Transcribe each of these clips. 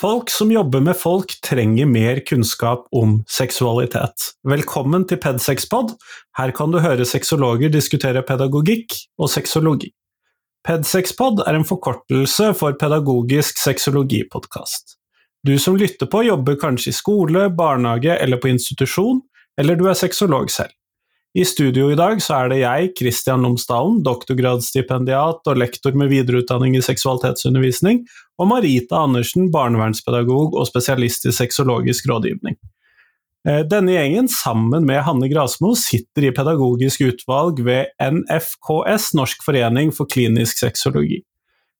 Folk som jobber med folk trenger mer kunnskap om seksualitet. Velkommen til Pedsexpod. Her kan du høre sexologer diskutere pedagogikk og sexologi. Pedsexpod er en forkortelse for pedagogisk sexologipodkast. Du som lytter på jobber kanskje i skole, barnehage eller på institusjon, eller du er sexolog selv. I studio i dag så er det jeg, Kristian Lomsdalen, doktorgradsstipendiat og lektor med videreutdanning i seksualitetsundervisning, og Marita Andersen, barnevernspedagog og spesialist i sexologisk rådgivning. Eh, denne gjengen, sammen med Hanne Grasmo, sitter i pedagogisk utvalg ved NFKS, Norsk forening for klinisk sexologi.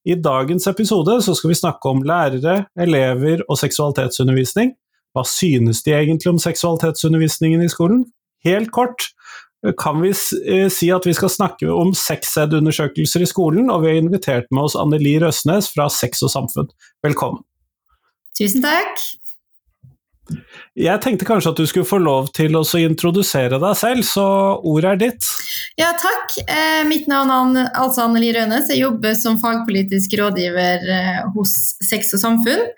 I dagens episode skal vi snakke om lærere, elever og seksualitetsundervisning. Hva synes de egentlig om seksualitetsundervisningen i skolen? Helt kort, kan vi eh, si at vi skal snakke om sexed-undersøkelser i skolen, og vi har invitert med oss Anneli Røsnes fra Sex og Samfunn. Velkommen. Tusen takk. Jeg tenkte kanskje at du skulle få lov til å introdusere deg selv, så ordet er ditt. Ja, takk. Eh, mitt navn er altså Anneli Rønes. Jeg jobber som fagpolitisk rådgiver eh, hos Sex og Samfunn.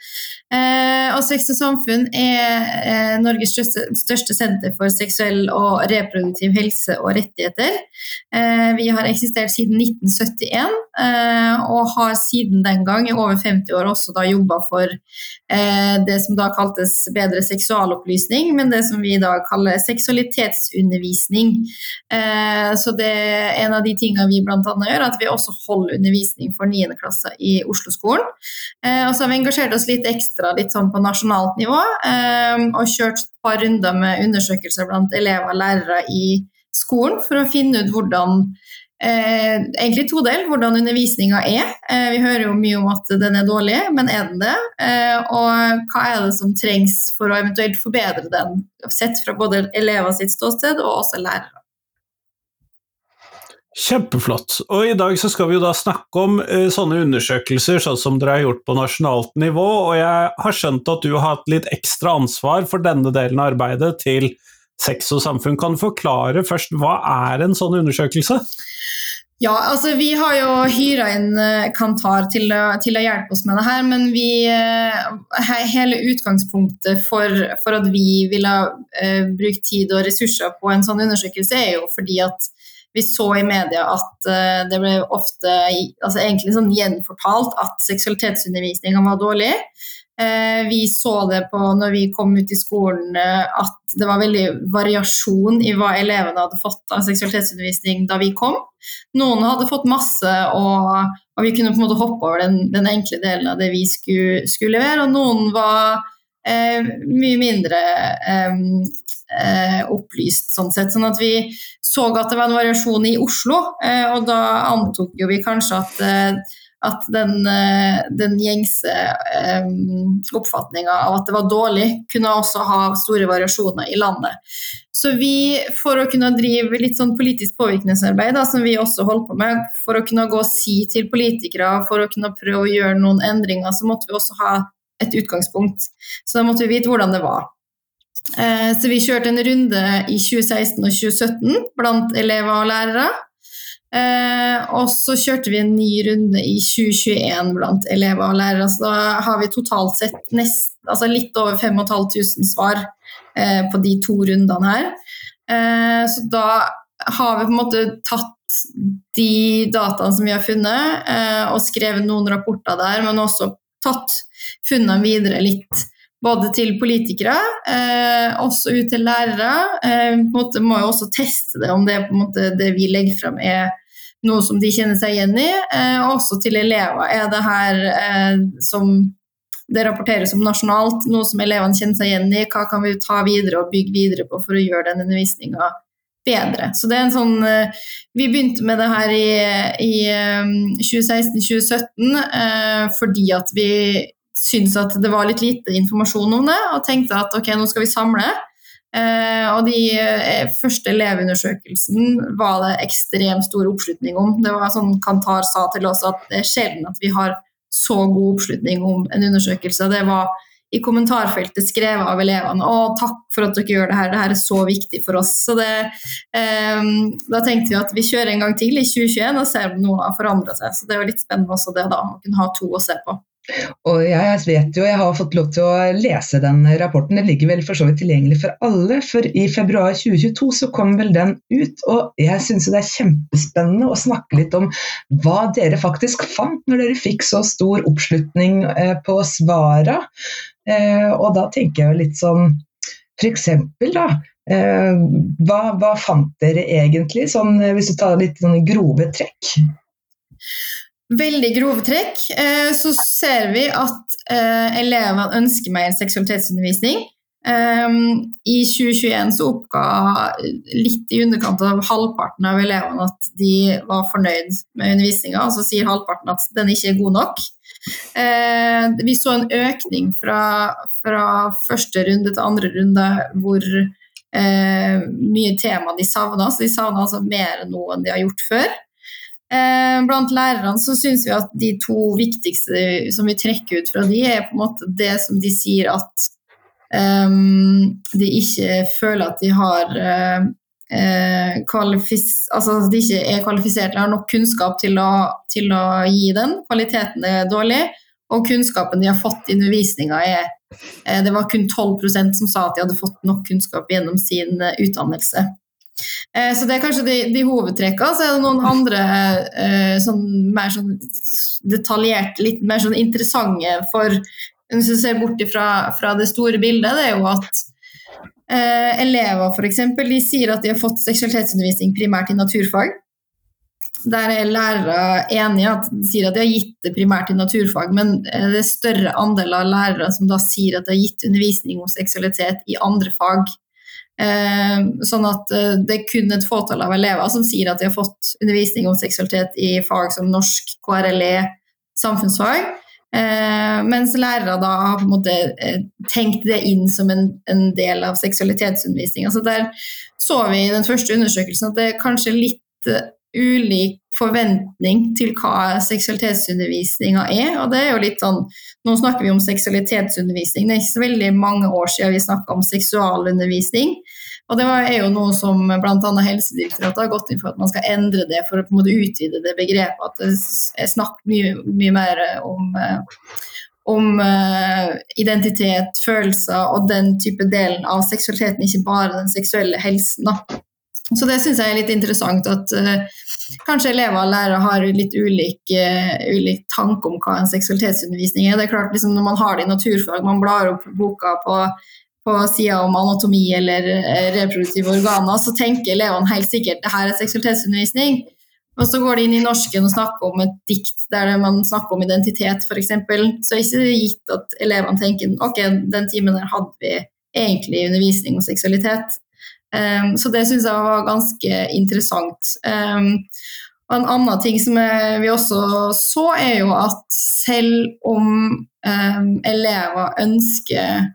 Eh, og Sex og Samfunn er eh, Norges største, største, senter for seksuell og reproduktiv helse og rettigheter. Eh, vi har eksistert siden 1971, eh, og har siden den gang, i over 50 år, også da jobba for eh, det som da kaltes bedre seksualopplysning, men det som vi i dag kaller seksualitetsundervisning. Eh, så det er en av de tingene vi bl.a. gjør, at vi også holder undervisning for 9. klasse i Oslo-skolen. og så har vi engasjert oss litt ekstra ekstra litt sånn på nasjonalt nivå. Ehm, og kjørt et par runder med undersøkelser blant elever og lærere i skolen for å finne ut hvordan Eh, egentlig todel, hvordan undervisninga er. Eh, vi hører jo mye om at den er dårlig, men er den det? Eh, og hva er det som trengs for å eventuelt forbedre den, sett fra både elever sitt ståsted og også lærere? Kjempeflott. Og i dag så skal vi jo da snakke om uh, sånne undersøkelser sånn som dere har gjort på nasjonalt nivå, og jeg har skjønt at du har hatt litt ekstra ansvar for denne delen av arbeidet til Sex og samfunn. Kan du forklare først, hva er en sånn undersøkelse? Ja, altså Vi har jo hyra inn eh, Kantar til, til, å hjelpe oss med det her, men vi, uh, hele utgangspunktet for, for, at vi ville uh, bruke tid og ressurser på en sånn undersøkelse, er jo fordi at vi så i media at uh, det ble ofte altså egentlig sånn gjenfortalt at seksualitetsundervisninga var dårlig. Uh, vi så det på når vi kom ut i skolen uh, at det var veldig variasjon i hva elevene hadde fått av seksualitetsundervisning da vi kom. Noen hadde fått masse, og, og vi kunne på en måte hoppe over den, den enkle delen av det vi skulle, skulle levere, og noen var mye mindre eh, opplyst sånn sett. Sånn at vi så at det var en variasjon i Oslo, eh, og da antok jo vi kanskje at, eh, at den, eh, den, gjengse eh, oppfatninga av at det var dårlig, kunne også ha store variasjoner i landet. Så vi, for å kunne drive litt sånn politisk påvirkningsarbeid, da, som vi også holdt på med, for å kunne gå og si til politikere, for å kunne prøve å gjøre noen endringer, så måtte vi også ha et utgangspunkt. Så da måtte vi vite hvordan det var. Eh, så vi kjørte en runde i 2016 og 2017 blant elever og lærere. Eh, og så kjørte vi en ny runde i 2021 blant elever og lærere. Så da har vi totalt sett nest, altså litt over 5500 svar eh, på de to rundene her. så da har vi på en måte tatt de dataene som vi har funnet, og skrevet noen rapporter der, men også tatt funnene videre litt både til politikere, eh, også ut til lærere. Eh, måte, må jo også teste det om det, måte, det vi legger frem er noe som de kjenner seg igjen i. Eh, også til elever. Er det her eh, som det rapporteres om nasjonalt, noe som elevene kjenner seg igjen i? Hva kan vi ta videre og bygge videre på for å gjøre den undervisninga bedre? Så det er en sånn eh, Vi begynte med det her i, i 2016-2017 eh, fordi at vi syntes at det var litt lite informasjon om det, og tenkte at ok, nå skal vi samle. Eh, og de eh, første elevundersøkelsen var det ekstremt stor oppslutning om. Det var sånn Kantar sa til oss at det er sjelden at vi har så god oppslutning om en undersøkelse. Det var i kommentarfeltet skrevet av elevene å takk for at dere gjør det her, det her er så viktig for oss. Så det, eh, Da tenkte vi at vi kjører en gang til i 2021 og ser om noe har forandra seg. Så det var litt spennende også det da, å kunne ha to å se på. Og jeg vet jo, jeg har fått lov til å lese den rapporten, den ligger vel for så vidt tilgjengelig for alle. For i februar 2022 så kom vel den ut, og jeg syns det er kjempespennende å snakke litt om hva dere faktisk fant når dere fikk så stor oppslutning eh, på svara. Eh, og da tenker jeg jo litt sånn f.eks. da, eh, hva, hva, fant dere egentlig, sånn, hvis du tar litt sånn grove trekk? Veldig grove trekk, eh, så ser vi at eh, elevene ønsker mer seksualitetsundervisning. Um, I 2021 så oppga litt i underkant av halvparten av elevene at de var fornøyd med undervisninga, og så sier halvparten at den ikke er god nok. Vi så en økning fra, fra, første runde til andre runde hvor mye tema de savna, så de savna altså mer nå enn de har gjort før. Eh, blant lærerne så syns vi at de to viktigste som vi trekker ut fra de, er på en måte det som de sier at um, de ikke føler at de har uh, altså at de ikke er kvalifisert eller har nok kunnskap til å, til å, gi den. Kvaliteten er dårlig, og kunnskapen de har fått i undervisninga er Det var kun 12% som sa at de hadde fått nok kunnskap gjennom sin utdannelse. Eh, så det er kanskje de, de hovedtrekkene. Så er det noen andre eh, sånn, mer sånn detaljerte, litt mer sånn interessante for Hvis du ser bort fra, fra, det store bildet, det er jo at eh, elever f.eks. de sier at de har fått seksualitetsundervisning primært i naturfag. Der er lærere enige, at de sier at de har gitt det primært i naturfag, men eh, det er større andel av lærere som da sier at de har gitt undervisning om seksualitet i andre fag. Eh, sånn at eh, det er kun et fåtall av elever som sier at de har fått undervisning om seksualitet i fag som norsk, KRLE, samfunnsfag. Eh, mens lærere da har på en måte tenkt det inn som en, del av seksualitetsundervisning. Altså der så vi i den første undersøkelsen at det er kanskje litt ulik forventning til hva seksualitetsundervisninga er. Og det er jo litt sånn Nå snakker vi om seksualitetsundervisning. Det er ikke så veldig mange år siden vi snakka om seksualundervisning. Og det er jo noe som bl.a. Helsedirektoratet har gått inn for at man skal endre det for å på en måte utvide det begrepet. At det er snakk mye, mye mer om, om uh, identitet, følelser og den type delen av seksualiteten, ikke bare den seksuelle helsen. Så det syns jeg er litt interessant at uh, kanskje elever og lærere har litt ulik, uh, ulik tanke om hva en seksualitetsundervisning er. Det er klart liksom, Når man har det i naturfag, man blar opp boka på, på sida om anatomi eller uh, reproduktive organer, så tenker elevene helt sikkert det her er seksualitetsundervisning. Og så går de inn i norsken og snakker om et dikt der man snakker om identitet, f.eks. Så er det ikke gitt at elevene tenker ok, den timen der hadde vi egentlig undervisning om seksualitet. Um, så det syns jeg var ganske interessant. Um, og En annen ting som vi også så, er jo at selv om um, elever ønsker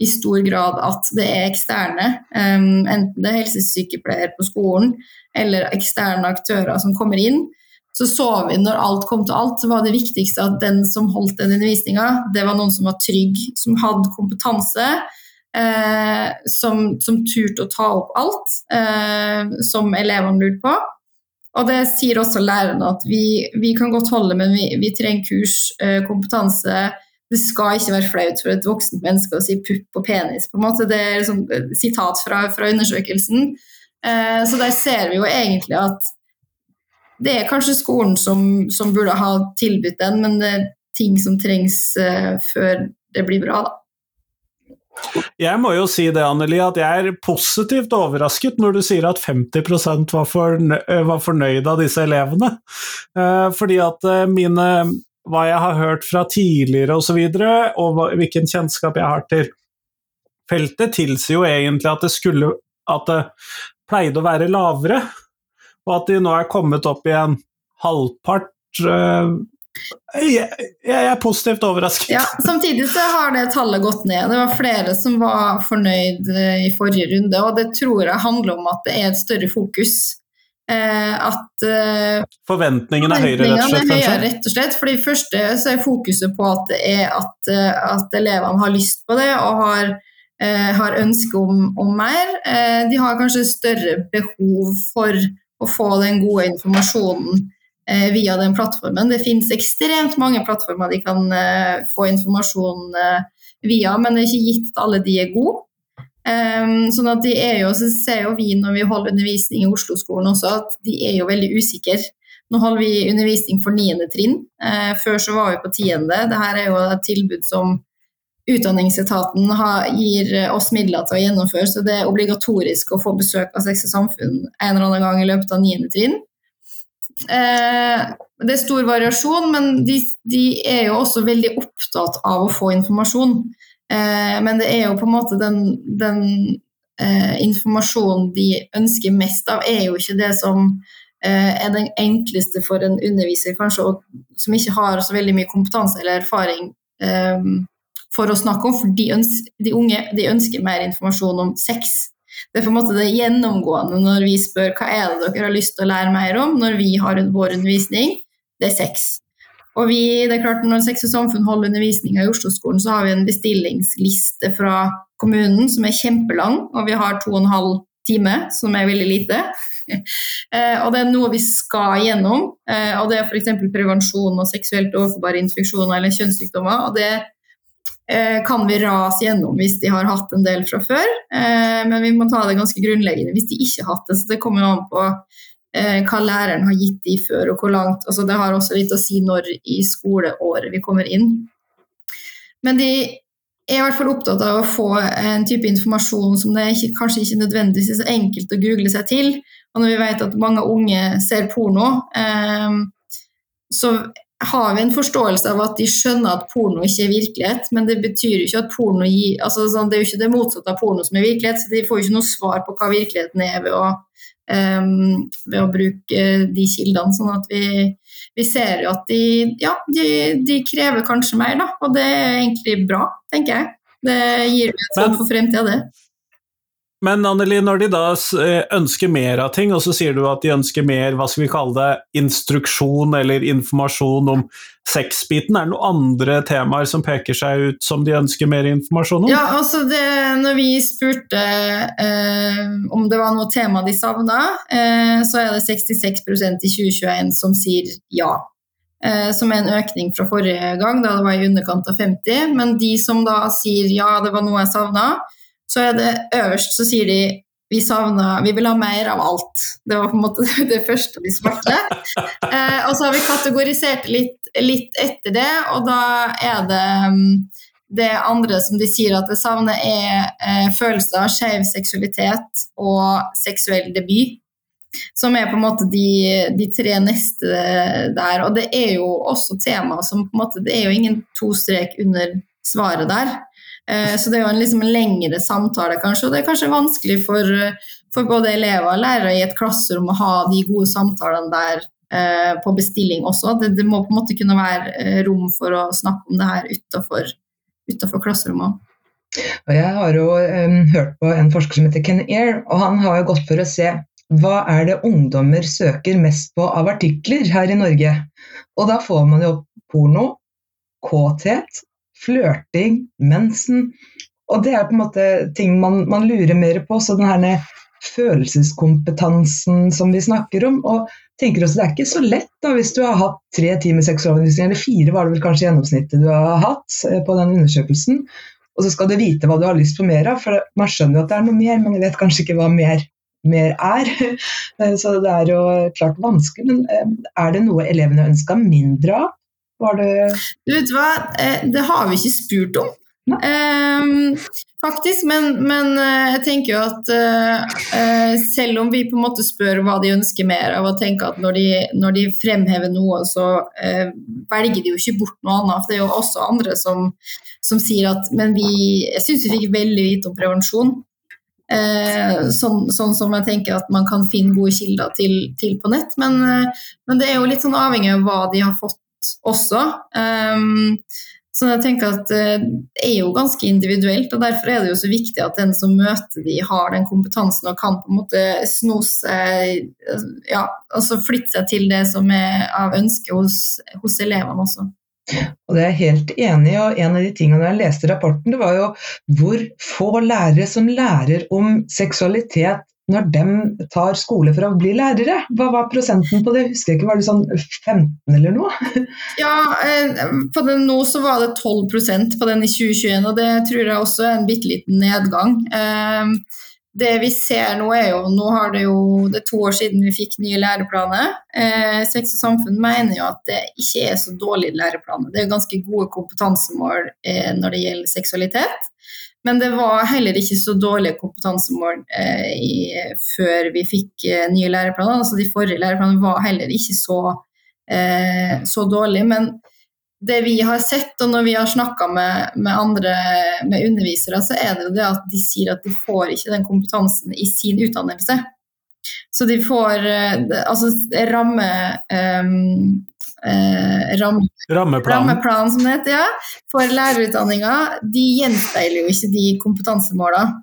i stor grad at det er eksterne, enten det er helsesykepleier på skolen eller eksterne aktører som kommer inn, så så vi når alt kom til alt, så var det viktigste at den som holdt den undervisninga, det var noen som var trygg, som hadde kompetanse, eh, som, som turte å ta opp alt eh, som elevene lurte på. Og det sier også lærerne at vi, vi kan godt holde, men vi, vi trenger kurs, eh, kompetanse. Det skal ikke være flaut for et voksent menneske å si pupp og penis. på en måte. Det er sånn, sitat fra, fra undersøkelsen. Eh, så der ser vi jo egentlig at det er kanskje skolen som, som burde ha tilbudt den, men det er ting som trengs uh, før det blir bra. da. Jeg må jo si det, Anneli, at jeg er positivt overrasket når du sier at 50% var, fornøyd, var fornøyd av disse elevene. Eh, fordi at eh, mine Hva jeg har hørt fra tidligere osv., og, og hvilken kjennskap jeg har til feltet, tilsier jo egentlig at det skulle At det pleide å være lavere, og at de nå er kommet opp i en halvpart eh, jeg, jeg, er positivt overrasket. Ja, samtidig så har det tallet gått ned. Det var flere som var fornøyd eh, i forrige runde, og det tror jeg handler om at det er et større fokus. Eh, at eh, Forventningene er høyere, rett og slett? Høyere, rett og slett. For det første så er fokuset på at, det er at, eh, at elevene har lyst på det og har, eh, har ønske om, om mer. Eh, de har kanskje større behov for å få den gode informasjonen via den plattformen. Det finnes ekstremt mange plattformer de kan eh, få informasjon eh, via, men det er ikke gitt at alle de er gode. Um, sånn at de er jo, så ser jo vi når vi holder undervisning i Oslo-skolen også, at de er jo veldig usikre. Nå holder vi undervisning for niende trinn. Før så var vi på tiende. Dette er jo et tilbud som Utdanningsetaten gir oss midler til å gjennomføre, så det er obligatorisk å få besøk av Sex og samfunn en eller annen gang i løpet av niende trinn. Uh, det er stor variasjon, men de, de er jo også veldig opptatt av å få informasjon. Eh, men det er jo på en måte den, den eh, informasjonen de ønsker mest av, er jo ikke det som eh, er den enkleste for en underviser, kanskje, som ikke har så veldig mye kompetanse eller erfaring eh, for å snakke om. For de, ønsker, de unge de ønsker mer informasjon om sex. Det er på en måte det gjennomgående når vi spør hva er det dere har lyst til å lære mer om når vi har vår undervisning. Det er sex. Og vi, det er klart Når Sex og samfunn holder undervisninga i Oslo-skolen, så har vi en bestillingsliste fra kommunen som er kjempelang, og vi har to og en halv time, som er veldig lite. Eh, og det er noe vi skal gjennom, eh, og det er f.eks. prevensjon og seksuelt overforbare infeksjoner eller kjønnssykdommer. og det kan vi rase gjennom hvis de har hatt en del fra før, men vi må ta det ganske grunnleggende hvis de ikke har hatt det. Så det kommer an på eh, hva læreren har gitt de før, og hvor langt. Altså, det har også litt å si når i skoleåret vi kommer inn. Men de er i hvert fall opptatt av å få en type informasjon som det ikke, kanskje ikke nødvendigvis er så enkelt å google seg til. Og når vi vet at mange unge ser porno, eh, så har vi en forståelse av at de skjønner at porno ikke er virkelighet, men det betyr jo ikke at porno gir altså, sånn, Det er jo ikke det motsatte av porno som er virkelighet, så de får jo ikke noe svar på hva virkeligheten er ved å um, ved å bruke de kildene. Sånn at vi, vi ser jo at de, ja, de, de, krever kanskje mer, da, og det er egentlig bra, tenker jeg. Det gir et håp for fremtida, det. Men Anneli, når de da eh, ønsker mer av ting, og så sier du at de ønsker mer hva skal vi kalle det, instruksjon eller informasjon om sexbiten, er det noen andre temaer som peker seg ut som de ønsker mer informasjon om? Ja, altså det, når vi spurte eh, om det var noe tema de savna, eh, så er det 66% i 2021 som sier ja. Eh, som er en økning fra forrige gang, da det var i underkant av 50. Men de som da sier ja, det var noe jeg savna, så er det øverst så sier de vi savner Vi vil ha mer av alt. Det var på en måte det første de svarte. Eh, og så har vi kategorisert litt, litt, etter det, og da er det mm, det andre som de sier at det savner, er eh, følelser av skeiv seksualitet og seksuell debut. Som er på en måte de, de, tre neste der. Og det er jo også tema som på en måte Det er jo ingen to strek under svaret der. Eh, så det er jo en, liksom en lengre samtale, kanskje, og det er kanskje vanskelig for, for både elever og lærere i et klasserom å ha de gode samtalene der eh, på bestilling også. Det, det, må på en måte kunne være eh, rom for å snakke om det her utafor, klasserommet. Og jeg har jo um, hørt på en forsker som heter Ken Air, og han har jo gått for å se hva er det ungdommer søker mest på av artikler her i Norge. Og da får man jo porno, kåthet flørting, mensen. Og det er på en måte ting man, man lurer mer på. Så den her følelseskompetansen som vi snakker om. Og tenker også Det er ikke så lett da, hvis du har hatt tre timer seksualundervisning, eller fire var det vel kanskje gjennomsnittet du har hatt eh, på den undersøkelsen. Og så skal du vite hva du har lyst på mer av, for man skjønner jo at det er noe mer, men jeg vet kanskje ikke hva mer, mer er. Eh, så det er jo klart vanskelig. Men eh, er det noe elevene ønska mindre av? Var det Du vet hva, eh, det har vi ikke spurt om. Um, faktisk, men, men, eh, jeg tenker jo at uh, selv om vi på en måte spør hva de ønsker mer av, og tenker at når de, når de fremhever noe, så uh, velger de jo ikke bort noe annet. For det er jo også andre som, som sier at Men vi Jeg syns vi fikk veldig lite om prevensjon. Uh, sånn, sånn, som jeg tenker at man kan finne gode kilder til, til på nett. Men, men, det er jo litt sånn avhengig av hva de har fått også. Um, så jeg tenker at eh, det er jo ganske individuelt, og derfor er det jo så viktig at den som møter de har den kompetansen og kan på en måte sno seg Ja, altså flytte seg til det som er av ønske hos, hos elevene også. Og det er jeg helt enig i, og en av de tingene jeg leste i rapporten, det var jo hvor få lærere som lærer om seksualitet når de tar skole for å bli lærere? Hva var prosenten på det? Husker jeg ikke, Var det sånn 15 eller noe? Ja, eh, på den nå så var det 12% på den i 2021, og det tror jeg også er en bitte liten nedgang. Eh, det vi ser nå er jo Nå har det jo det er to år siden vi fikk nye læreplaner. Eh, Sex og samfunn mener jo at det ikke er så dårlige læreplaner. Det er ganske gode kompetansemål når det gjelder seksualitet. Men det var heller ikke så dårlige kompetansemål eh, i, før vi fikk eh, nye læreplaner. Altså de forrige læreplanene var heller ikke så, eh, så dårlige. Men det vi har sett, og når vi har snakka med, med, andre med undervisere, så er det jo det at de sier at de får ikke den kompetansen i sin utdannelse. Så de får eh, altså ramme um, eh, ram, rammeplan. rammeplan, som det heter, ja, for lærerutdanninga, de gjenspeiler jo ikke de kompetansemålene.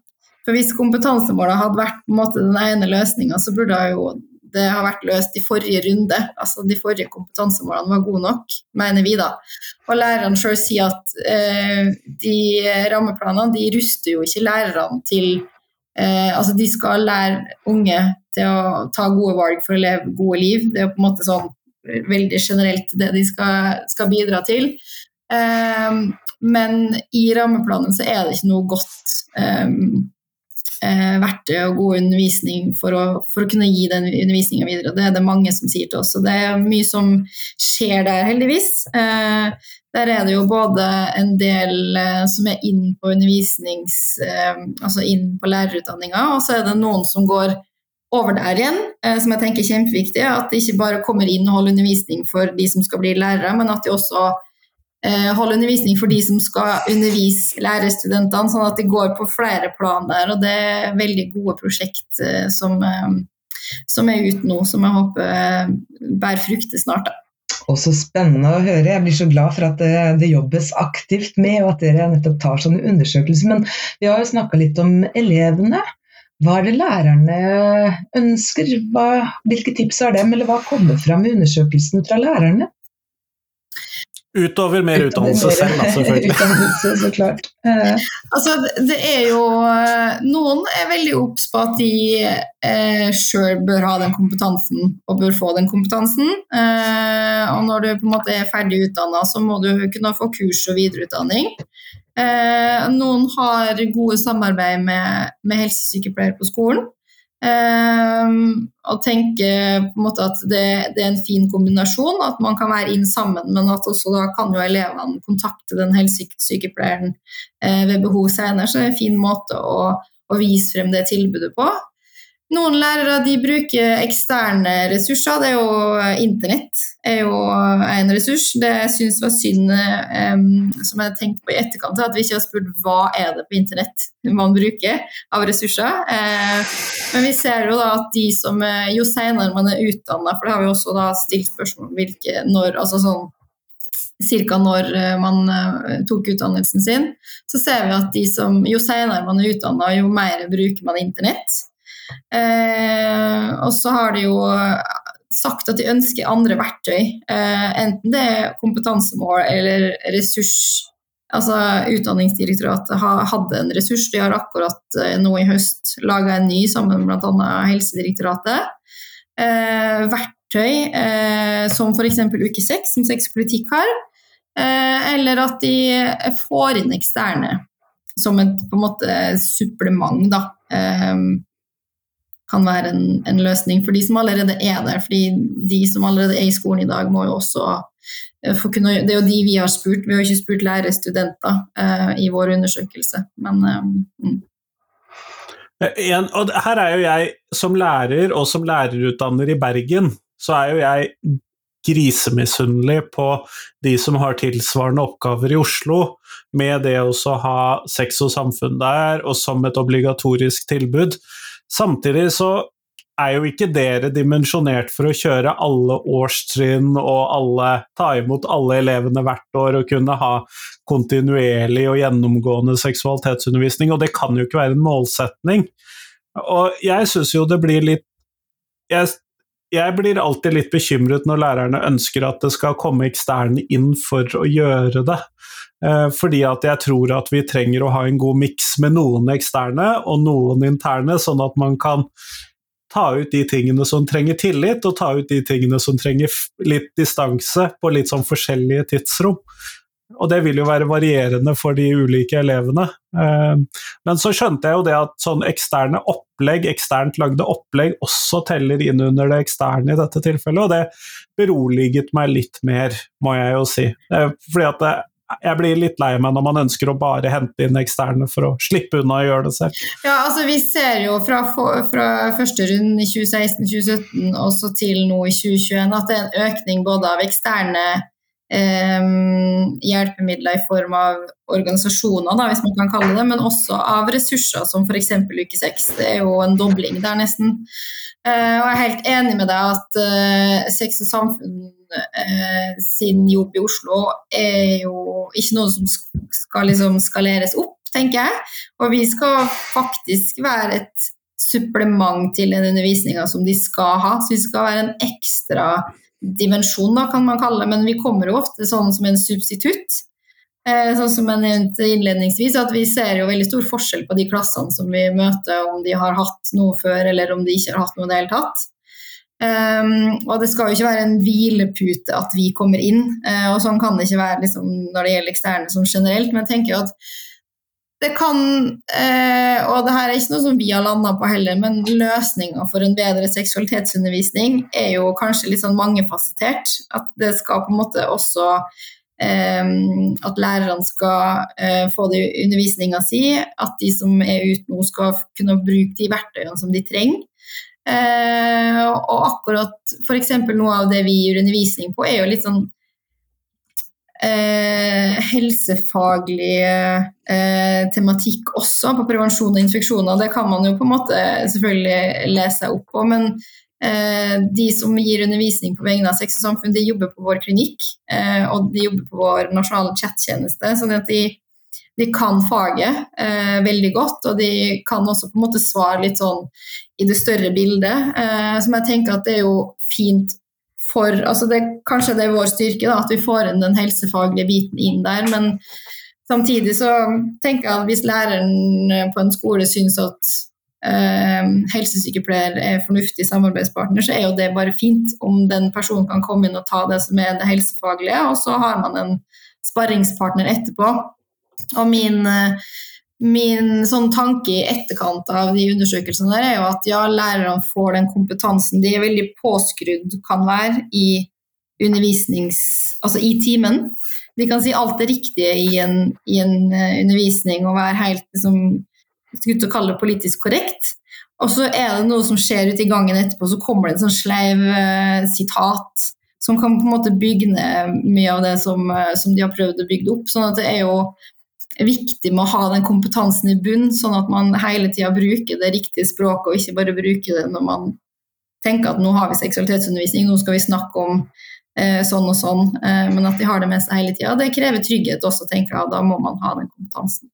For hvis kompetansemålene hadde vært på en måte den ene løsninga, så burde jo det ha vært løst i forrige runde. Altså De forrige kompetansemålene var gode nok, mener vi da. Og lærerne sjøl sier at eh, de rammeplanene de ruster jo ikke lærerne til eh, Altså de skal lære unge til å ta gode valg for å leve gode liv. Det er jo på en måte sånn veldig generelt det de skal, skal bidra til. Um, men i rammeplanen så er det ikke noe godt um, uh, verktøy og god undervisning for å, for å kunne gi den undervisninga videre. Det er det mange som sier til oss. Og det er mye som skjer der, heldigvis. Uh, der er det jo både en del uh, som er inn på undervisnings... altså inn på lærerutdanninga, og så er det noen som går over der igjen, eh, som jeg tenker er kjempeviktig. At det ikke bare kommer inn og holder undervisning for de som skal bli lærere, men at de også eh, holder undervisning for de som skal undervise lærerstudentene, sånn at de går på flere plan der. Og det er veldig gode prosjekt eh, som, som er ute nå, som jeg håper bærer frukter snart. da. Også spennende å høre. Jeg blir så glad for at det, det, jobbes aktivt med, og at dere nettopp tar sånne undersøkelser. Men vi har jo snakka litt om elevene. Hva er det lærerne ønsker? Hva, hvilke tips har dem, eller hva kommer fram i undersøkelsen fra lærerne? Utover mer utdannelse selv, da, selvfølgelig. utdannelse, så klart. Eh. Altså, det er jo eh, Noen er veldig obs på at de eh, sjøl bør ha den kompetansen, og bør få den kompetansen. Eh, og når du på en måte er ferdig utdanna, så må du kunne få kurs og videreutdanning. Eh, noen har gode samarbeid med, med helsesykepleiere på skolen. Eh, og tenker på en måte at det, det, er en fin kombinasjon, at man kan være inn sammen, men at også da kan jo elevene kontakte den helsesykepleieren eh, ved behov senere. Så det er en fin måte å, å vise frem det tilbudet på. Noen lærere de bruker eksterne ressurser. Det er jo eh, Internett er jo en ressurs. Det jeg syns var synd, um, som jeg tenkte på i etterkant, at vi ikke har spurt hva er det på internett man bruker av ressurser. Uh, men vi ser jo da at de som Jo senere man er utdanna, for det har vi også da stilt spørsmål om hvilke når altså sånn ca. når man tok utdannelsen sin, så ser vi at de som, jo senere man er utdanna, jo mer bruker man internett. Eh, og så har de jo sagt at de ønsker andre verktøy, eh, enten det er kompetansemål eller ressurs. Altså Utdanningsdirektoratet hadde en ressurs, de har akkurat eh, nå i høst laga en ny sammen med bl.a. Helsedirektoratet. Eh, verktøy eh, som f.eks. Uke 6, som sexpolitikk har. Eh, eller at de får inn eksterne som et på en måte supplement. da. Eh, kan være en, en, løsning for de som allerede er der. fordi de som allerede er i skolen i dag, må jo også eh, få kunne Det er jo de vi har spurt, vi har ikke spurt lærerstudenter uh, i vår undersøkelse. Men uh, mm. en, og her er jo jeg som lærer og som lærerutdanner i Bergen, så er jo jeg grisemisunnelig på de som har tilsvarende oppgaver i Oslo, med det å ha sex og samfunn der, og som et obligatorisk tilbud. Samtidig så er jo ikke dere dimensjonert for å kjøre alle årstrinn og alle, ta imot alle elevene hvert år og kunne ha kontinuerlig og gjennomgående seksualitetsundervisning, og det kan jo ikke være en målsetning. Og jeg syns jo det blir litt jeg, jeg, blir alltid litt bekymret når lærerne ønsker at det skal komme eksterne inn for å gjøre det. Eh, fordi at jeg tror at vi trenger å ha en god miks med noen eksterne og noen interne, sånn at man kan ta ut de tingene som trenger tillit, og ta ut de tingene som trenger litt distanse på litt sånn forskjellige tidsrom. Og det vil jo være varierende for de ulike elevene. Eh, men så skjønte jeg jo det at sånn eksterne opplegg, eksternt lagde opplegg, også teller inn under det eksterne i dette tilfellet, og det beroliget meg litt mer, må jeg jo si. Eh, fordi at det, jeg blir litt lei meg når man ønsker å bare hente inn eksterne for å slippe unna å gjøre det selv. Ja, altså Vi ser jo fra, fra første runde i 2016-2017 og så til nå i 2021 at det er en økning både av eksterne eh, hjelpemidler i form av organisasjoner, da, hvis man kan kalle det, men også av ressurser som f.eks. uke 6. Det er jo en dobling der, nesten. Eh, og jeg er helt enig med deg at uh, Sex og samfunn uh, sin jobb i Oslo er jo ikke noe som skal liksom skaleres opp, tenker jeg. Og vi skal faktisk være et supplement til den undervisninga som de skal ha. Så vi skal være en ekstra dimensjon, da, kan man kalle det. Men vi kommer jo ofte sånn som en substitutt. Eh, sånn som jeg nevnte innledningsvis, at Vi ser jo veldig stor forskjell på de klassene som vi møter, om de har hatt noe før eller om de ikke har hatt noe i det hele tatt. Um, og det skal jo ikke være en hvilepute at vi kommer inn, uh, og sånn kan det ikke være liksom, når det gjelder eksterne som generelt. Men jeg tenker jo at det kan uh, Og det her er ikke noe som vi har landa på heller, men løsninga for en bedre seksualitetsundervisning er jo kanskje litt sånn mangefasettert. At det skal på en måte også at lærerne skal eh, få det i undervisninga si, at de som er ute nå skal kunne bruke de verktøyene som de trenger. Eh, og akkurat f.eks. noe av det vi gjør undervisning på, er jo litt sånn eh, helsefaglig eh, tematikk også, på prevensjon og infeksjoner. Det kan man jo på en måte selvfølgelig lese seg opp på, men de som gir undervisning på vegne av Sex og samfunn, de jobber på vår klinikk, eh, og de jobber på vår nasjonale chattjeneste. sånn at de, de kan faget eh, veldig godt, og de kan også på en måte svare litt sånn i det større bildet. Eh, som jeg tenker at det er jo fint for altså det, Kanskje det er vår styrke da, at vi får inn den helsefaglige biten inn der, men samtidig så tenker jeg at hvis læreren på en skole syns at eh, helsesykepleier er fornuftig samarbeidspartner, så er jo det bare fint om den personen kan komme inn og ta det som er det helsefaglige, og så har man en sparringspartner etterpå. Og min, eh, min sånn tanke i etterkant av de undersøkelsene der er jo at ja, lærerne får den kompetansen de er veldig påskrudd kan være i undervisnings... Altså i timen. De kan si alt det riktige i en, i en uh, undervisning og være helt liksom, skulle til å kalle det politisk korrekt. Og så er det noe som skjer ute i gangen etterpå, så kommer det et sånn sleiv uh, sitat som kan på en måte bygge ned mye av det som, uh, som, de har prøvd å bygge opp. sånn at det er jo viktig med å ha den kompetansen i bunn, sånn at man hele tida bruker det riktige språket, og ikke bare bruker det når man tenker at nå har vi seksualitetsundervisning, nå skal vi snakke om eh, sånn og sånn, men at de har det med seg hele tida. Det krever trygghet også, tenker jeg, og da må man ha den kompetansen.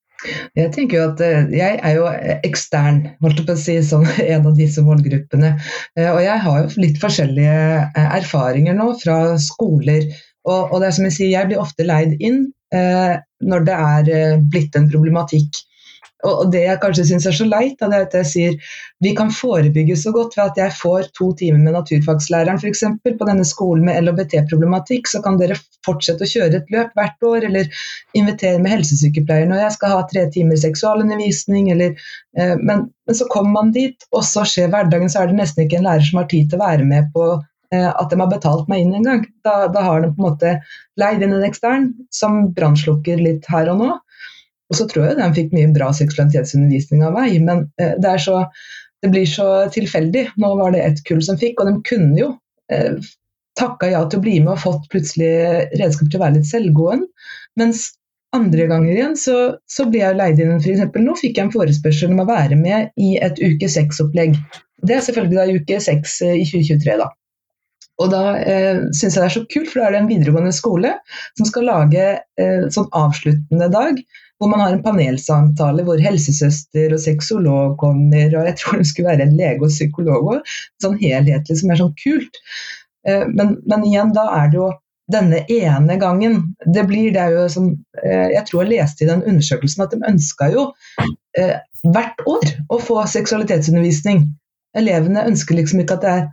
Jeg tenker jo at eh, jeg er jo ekstern, holdt jeg på å si, som en av disse målgruppene. Eh, og jeg har jo litt forskjellige eh, erfaringer nå fra skoler. Og, og det er som jeg sier, jeg blir ofte leid inn når det er blitt en problematikk og det jeg kanskje syns er så leit, det er at jeg sier vi kan forebygge så godt ved at jeg får to timer med naturfagslæreren f.eks. på denne skolen med LHBT-problematikk, så kan dere fortsette å kjøre et løp hvert år, eller invitere med helsesykepleier når jeg skal ha tre timer seksualundervisning, eller eh, men, men, så kommer man dit, og så skjer hverdagen, så er det nesten ikke en lærer som har tid til å være med på eh, at de har betalt meg inn en gang. Da, da har de på en måte leid inn en ekstern som brannslukker litt her og nå. Og så tror jeg de fikk mye bra seksualitetsundervisning av meg, men eh, det, så, det, blir så tilfeldig. Nå var det ett kull som fikk, og de kunne jo eh, takka ja til å bli med og fått plutselig redskap til å være litt selvgående. Mens andre ganger igjen så, så blir jeg leid inn f.eks. Nå fikk jeg en forespørsel om å være med i et uke seks-opplegg. Det er selvfølgelig da uke seks eh, i 2023, da. Og da eh, syns jeg det er så kult, for da er det en videregående skole som skal lage eh, sånn avsluttende dag hvor man har en panelsamtale hvor helsesøster og sexolog kommer, og jeg tror det skulle være en lege og psykolog òg. Sånn helhetlig som er sånn kult. Eh, men, men, igjen, da er det jo denne ene gangen. Det blir det jo som eh, Jeg tror jeg leste i den undersøkelsen at de ønska jo eh, hvert år å få seksualitetsundervisning. Elevene ønsker liksom ikke at det er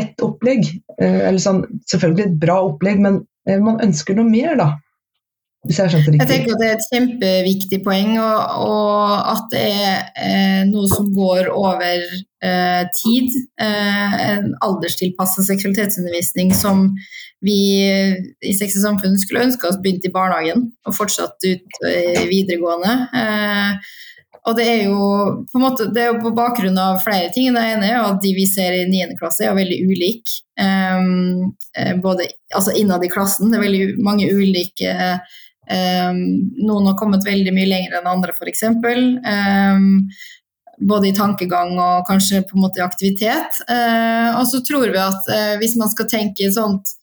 ett opplegg, eh, eller sånn, selvfølgelig et bra opplegg, men eh, man ønsker noe mer, da. Hvis jeg skjønte riktig. Jeg tenker at Det er et kjempeviktig poeng, og, og at det er eh, noe som går over eh, tid. Eh, en alderstilpassa seksualitetsundervisning som vi i Sex og Samfunn skulle ønske oss begynte i barnehagen og fortsatt ut i videregående. Eh, og det er jo på måte, det er jo på bakgrunn av flere ting. Det ene er jo at de vi ser i 9. klasse er veldig ulike. Um, både altså innad i klassen. Det er veldig mange ulike Noen har kommet veldig mye lenger enn andre, f.eks. Um, både i tankegang og kanskje på en måte i aktivitet. Uh, og så tror vi at uh, hvis man skal tenke sånt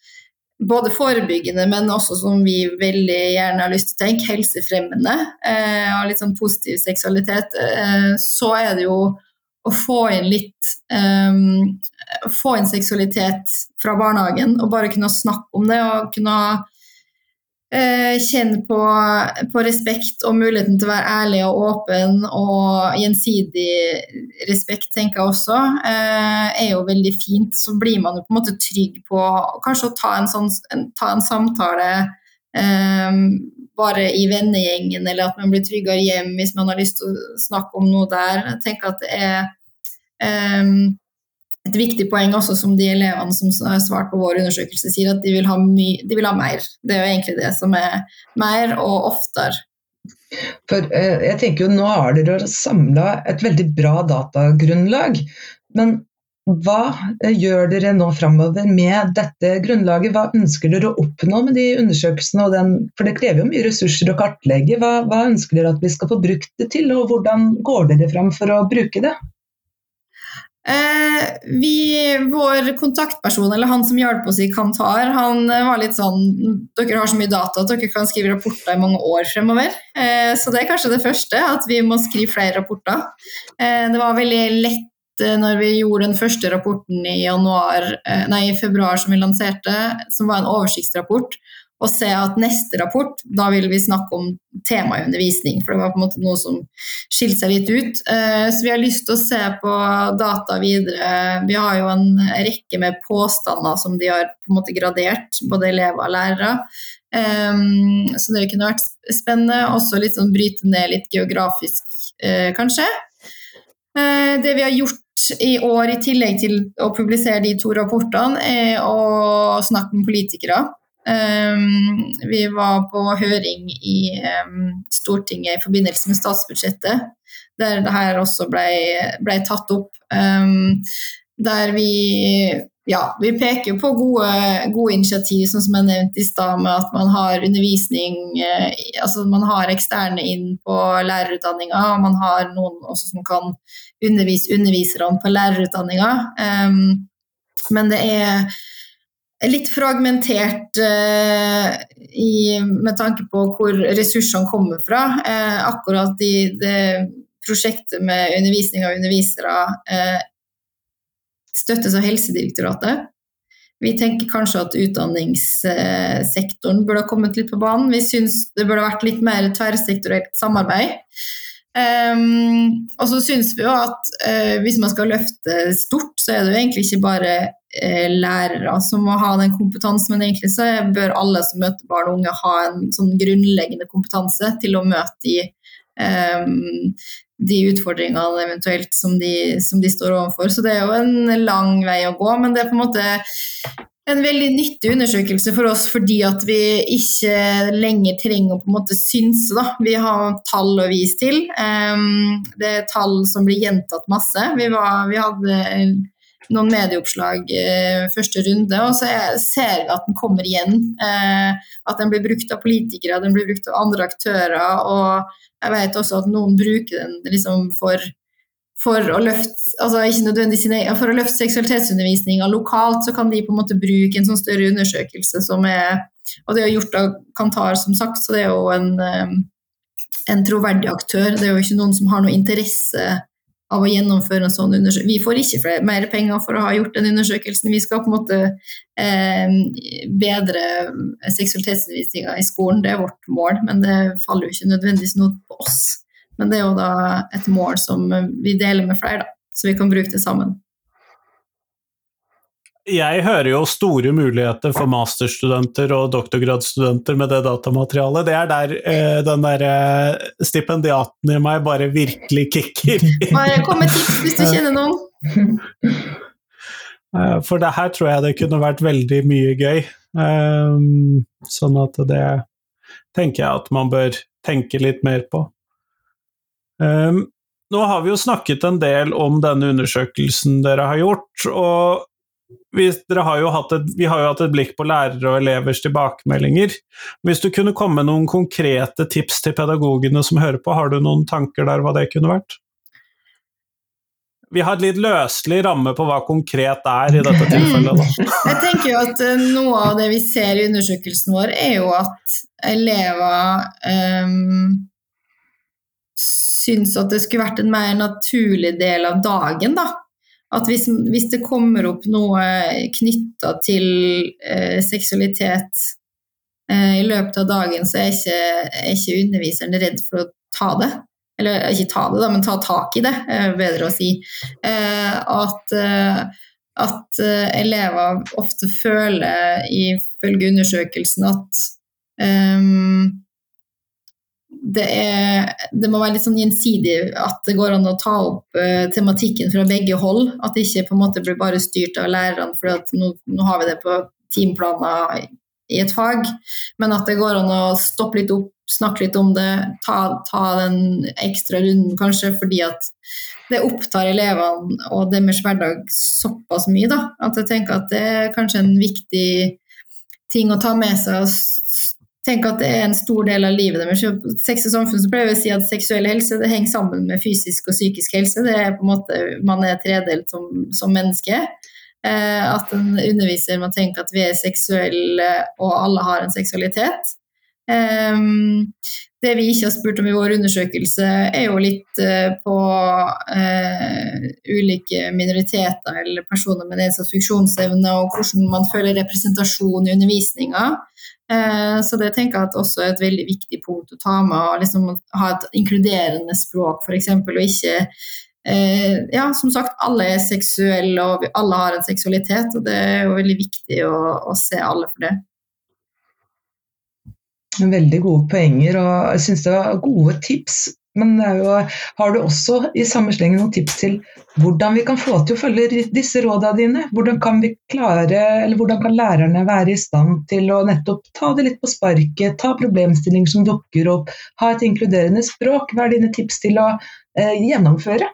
både forebyggende, men også som vi veldig gjerne har lyst til å tenke, helsefremmende eh, og litt sånn positiv seksualitet, eh, så er det jo å få inn litt eh, Få inn seksualitet fra barnehagen og bare kunne snakke om det og kunne Eh, kjenn på, på, respekt og muligheten til å være ærlig og åpen og gjensidig respekt, tenker jeg også, eh, er jo veldig fint. Så blir man jo på en måte trygg på kanskje å ta en, sånn, ta en samtale eh, bare i vennegjengen, eller at man blir tryggere hjem hvis man har lyst til å snakke om noe der. Jeg tenker at det er eh, et viktig poeng også som de elevene som har svart på vår undersøkelse, sier at de vil de vil ha mer. Det er jo egentlig det som er mer og oftere. For eh, jeg tenker jo Nå har dere samla et veldig bra datagrunnlag. Men hva eh, gjør dere nå framover med dette grunnlaget? Hva ønsker dere å oppnå med de undersøkelsene? Den, for det krever jo mye ressurser å kartlegge. Hva, hva ønsker dere at vi skal få brukt det til, og hvordan går dere fram for å bruke det? Eh, vi, vår kontaktperson, eller han som hjalp oss i Kantar, han eh, var litt sånn Dere har så mye data at dere kan skrive rapporter i mange år fremover. Eh, så det er kanskje det første, at vi må skrive flere rapporter. Det var veldig lett når vi gjorde den første rapporten i januar, nei, i februar som vi lanserte, som var en oversiktsrapport og se at neste rapport, da vil vi snakke om temaet undervisning. For det var på en måte noe som skilte seg litt ut. Eh, så vi har lyst til å se på data videre. Vi har jo en rekke med påstander som de har på en måte gradert, både elever og lærere. Eh, så det kunne vært spennende. Også litt sånn bryte ned litt geografisk, eh, kanskje. Det vi har gjort i år, i tillegg til å publisere de to rapportene, er å snakke med politikere. Um, vi var på høring i um, Stortinget i forbindelse med statsbudsjettet, der det her også ble, ble tatt opp. Um, der vi ja, vi peker på gode, gode, initiativ, sånn som jeg nevnte i stad, med at man har undervisning eh, altså Man har eksterne inn på lærerutdanninga, og man har noen også som kan undervise underviserne på lærerutdanninga. Men det er litt fragmentert eh, i, med tanke på hvor ressursene kommer fra. Eh, akkurat i det prosjektet med undervisning av undervisere eh, støttes av Helsedirektoratet. Vi tenker kanskje at utdanningssektoren burde ha kommet litt på banen. Vi syns det burde ha vært litt mer tverrsektorielt samarbeid. Um, og så syns vi jo at uh, hvis man skal løfte stort, så er det jo egentlig ikke bare uh, lærere som må ha den kompetansen, men egentlig så bør alle som møter barn og unge ha en sånn grunnleggende kompetanse til å møte de, um, de utfordringene eventuelt som de, som de, står overfor. Så det er jo en lang vei å gå, men det er på en måte en veldig nyttig undersøkelse for oss fordi at vi ikke lenger trenger å på en måte synse. Da. Vi har tall å vise til. Um, det er tall som blir gjentatt masse. Vi, var, vi hadde noen medieoppslag eh, første runde, og så ser vi at den kommer igjen. Eh, at den blir brukt av politikere, den blir brukt av andre aktører. Og jeg vet også at noen bruker den liksom for for å løfte altså ikke nødvendigvis sine, for å løfte seksualitetsundervisninga lokalt, så kan de på en måte bruke en sånn større undersøkelse som er Og det er gjort av Kantar, som sagt, så det er jo en, en troverdig aktør. Det er jo ikke noen som har noe interesse av å gjennomføre en sånn undersøkelse. Vi får ikke flere, mer penger for å ha gjort den undersøkelsen. Vi skal på en måte eh, bedre seksualitetsundervisninga i skolen, det er vårt mål. Men det faller jo ikke nødvendigvis noe på oss. Men det er jo da et mål som vi deler med flere, da, så vi kan bruke det sammen jeg hører jo store muligheter for masterstudenter og doktorgradsstudenter med det datamaterialet. Det er der eh, den derre eh, stipendiaten i meg bare virkelig kicker. Kom med tips hvis du kjenner noen. Eh, for det her tror jeg det kunne vært veldig mye gøy. Um, sånn at det tenker jeg at man bør tenke litt mer på. Um, nå har vi jo snakket en del om denne undersøkelsen dere har gjort, og vi, har et, vi, har jo hatt et blikk på lærere og elevers tilbakemeldinger. Hvis du kunne komme med noen konkrete tips til pedagogene som hører på, har du noen tanker der hva det kunne vært? Vi har et litt løselig ramme på hva konkret er i dette tilfellet. Jeg tenker jo at eh, Noe av det vi ser i undersøkelsen vår, er jo at elever um, syns at det skulle vært en mer naturlig del av dagen. da at hvis, hvis, det kommer opp noe knytta til eh, seksualitet eh, i løpet av dagen, så er ikke, er ikke, underviseren redd for å ta det. Eller ikke ta det, da, men ta tak i det, er bedre å si. Eh, at, eh, at eh, elever ofte føler, ifølge undersøkelsen, at um, det, er, det, må være litt sånn gjensidig at det går an å ta opp uh, tematikken fra begge hold. At det ikke på en måte blir bare styrt av lærerne, for nå, nå, har vi det på timeplaner i et fag. Men at det går an å stoppe litt opp, snakke litt om det, ta, ta den ekstra runden kanskje, fordi at det opptar elevene og deres hverdag såpass mye da, at jeg tenker at det er kanskje en viktig ting å ta med seg tenker at det er en stor del av livet deres. Sex og samfunn så pleier vi å si at seksuell helse det henger sammen med fysisk og psykisk helse. Det er på en måte, Man er tredelt som, som menneske. Eh, at en underviser må tenke at vi er seksuelle, og alle har en seksualitet. Eh, det vi ikke har spurt om i vår undersøkelse, er jo litt eh, på eh, ulike minoriteter eller personer med nedsatt funksjonsevne, og hvordan man føler representasjon i undervisninga. Eh, så det tenker jeg at også er et veldig viktig punkt å ta med. å liksom Ha et inkluderende språk, f.eks. Og ikke eh, Ja, som sagt, alle er seksuelle, og alle har en seksualitet. Og det er jo veldig viktig å, å se alle for det. Veldig gode poenger, og jeg syns det var gode tips men jo, har du også i samme sleng noen tips til hvordan vi kan få til å følge disse rådene dine? Hvordan kan, vi klare, eller hvordan kan lærerne være i stand til å nettopp ta det litt på sparket, ta problemstillinger som dukker opp, ha et inkluderende språk? Hva er dine tips til å eh, gjennomføre?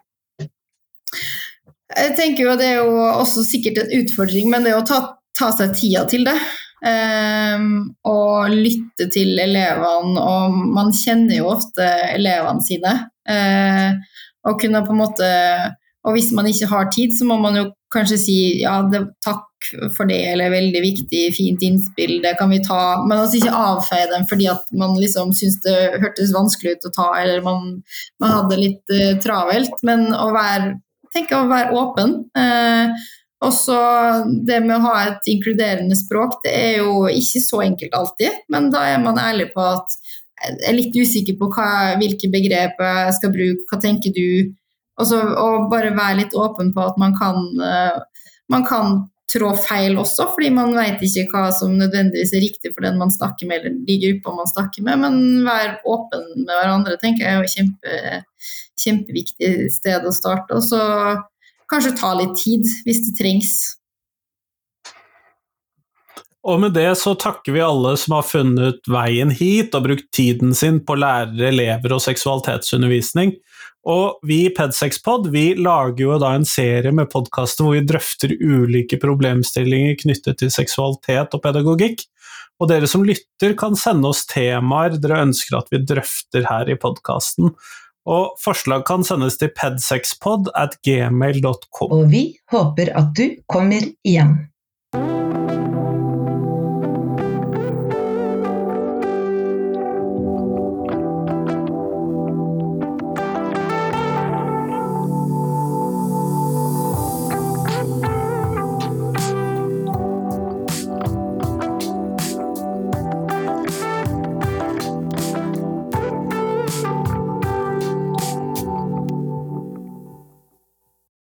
Jeg tenker jo Det er jo også sikkert en utfordring, men det er å ta, ta seg tida til det. Um, og lytte til elevene, og man kjenner jo ofte elevene sine. Uh, og kunne på en måte Og hvis man ikke har tid, så må man jo kanskje si ja, det, takk for det, eller veldig viktig, fint innspill, det kan vi ta. Men altså ikke avfeie dem fordi at man liksom syns det hørtes vanskelig ut å ta, eller man, man hadde litt uh, travelt. Men å være, tenke å være åpen. Uh, og så det med å ha et inkluderende språk, det er jo ikke så enkelt alltid, men da er man ærlig på at jeg er litt usikker på hva, hvilke begrep jeg skal bruke, hva tenker du? Også, og bare være litt åpen på at man kan, uh, man kan trå feil også, fordi man vet ikke hva som nødvendigvis er riktig for den man snakker med, eller de gruppa man snakker med. Men være åpen med hverandre tenker jeg er et kjempe, kjempeviktig sted å starte. Og så kanskje ta litt tid hvis det trengs. Og med det så takker vi alle som har funnet veien hit og brukt tiden sin på lærere, elever og seksualitetsundervisning. Og vi i Pedsexpod vi lager jo da en serie med podkaster hvor vi drøfter ulike problemstillinger knyttet til seksualitet og pedagogikk. Og dere som lytter kan sende oss temaer dere ønsker at vi drøfter her i podkasten. Og forslag kan sendes til pedsexpod at gmail.com. Og vi håper at du kommer igjen.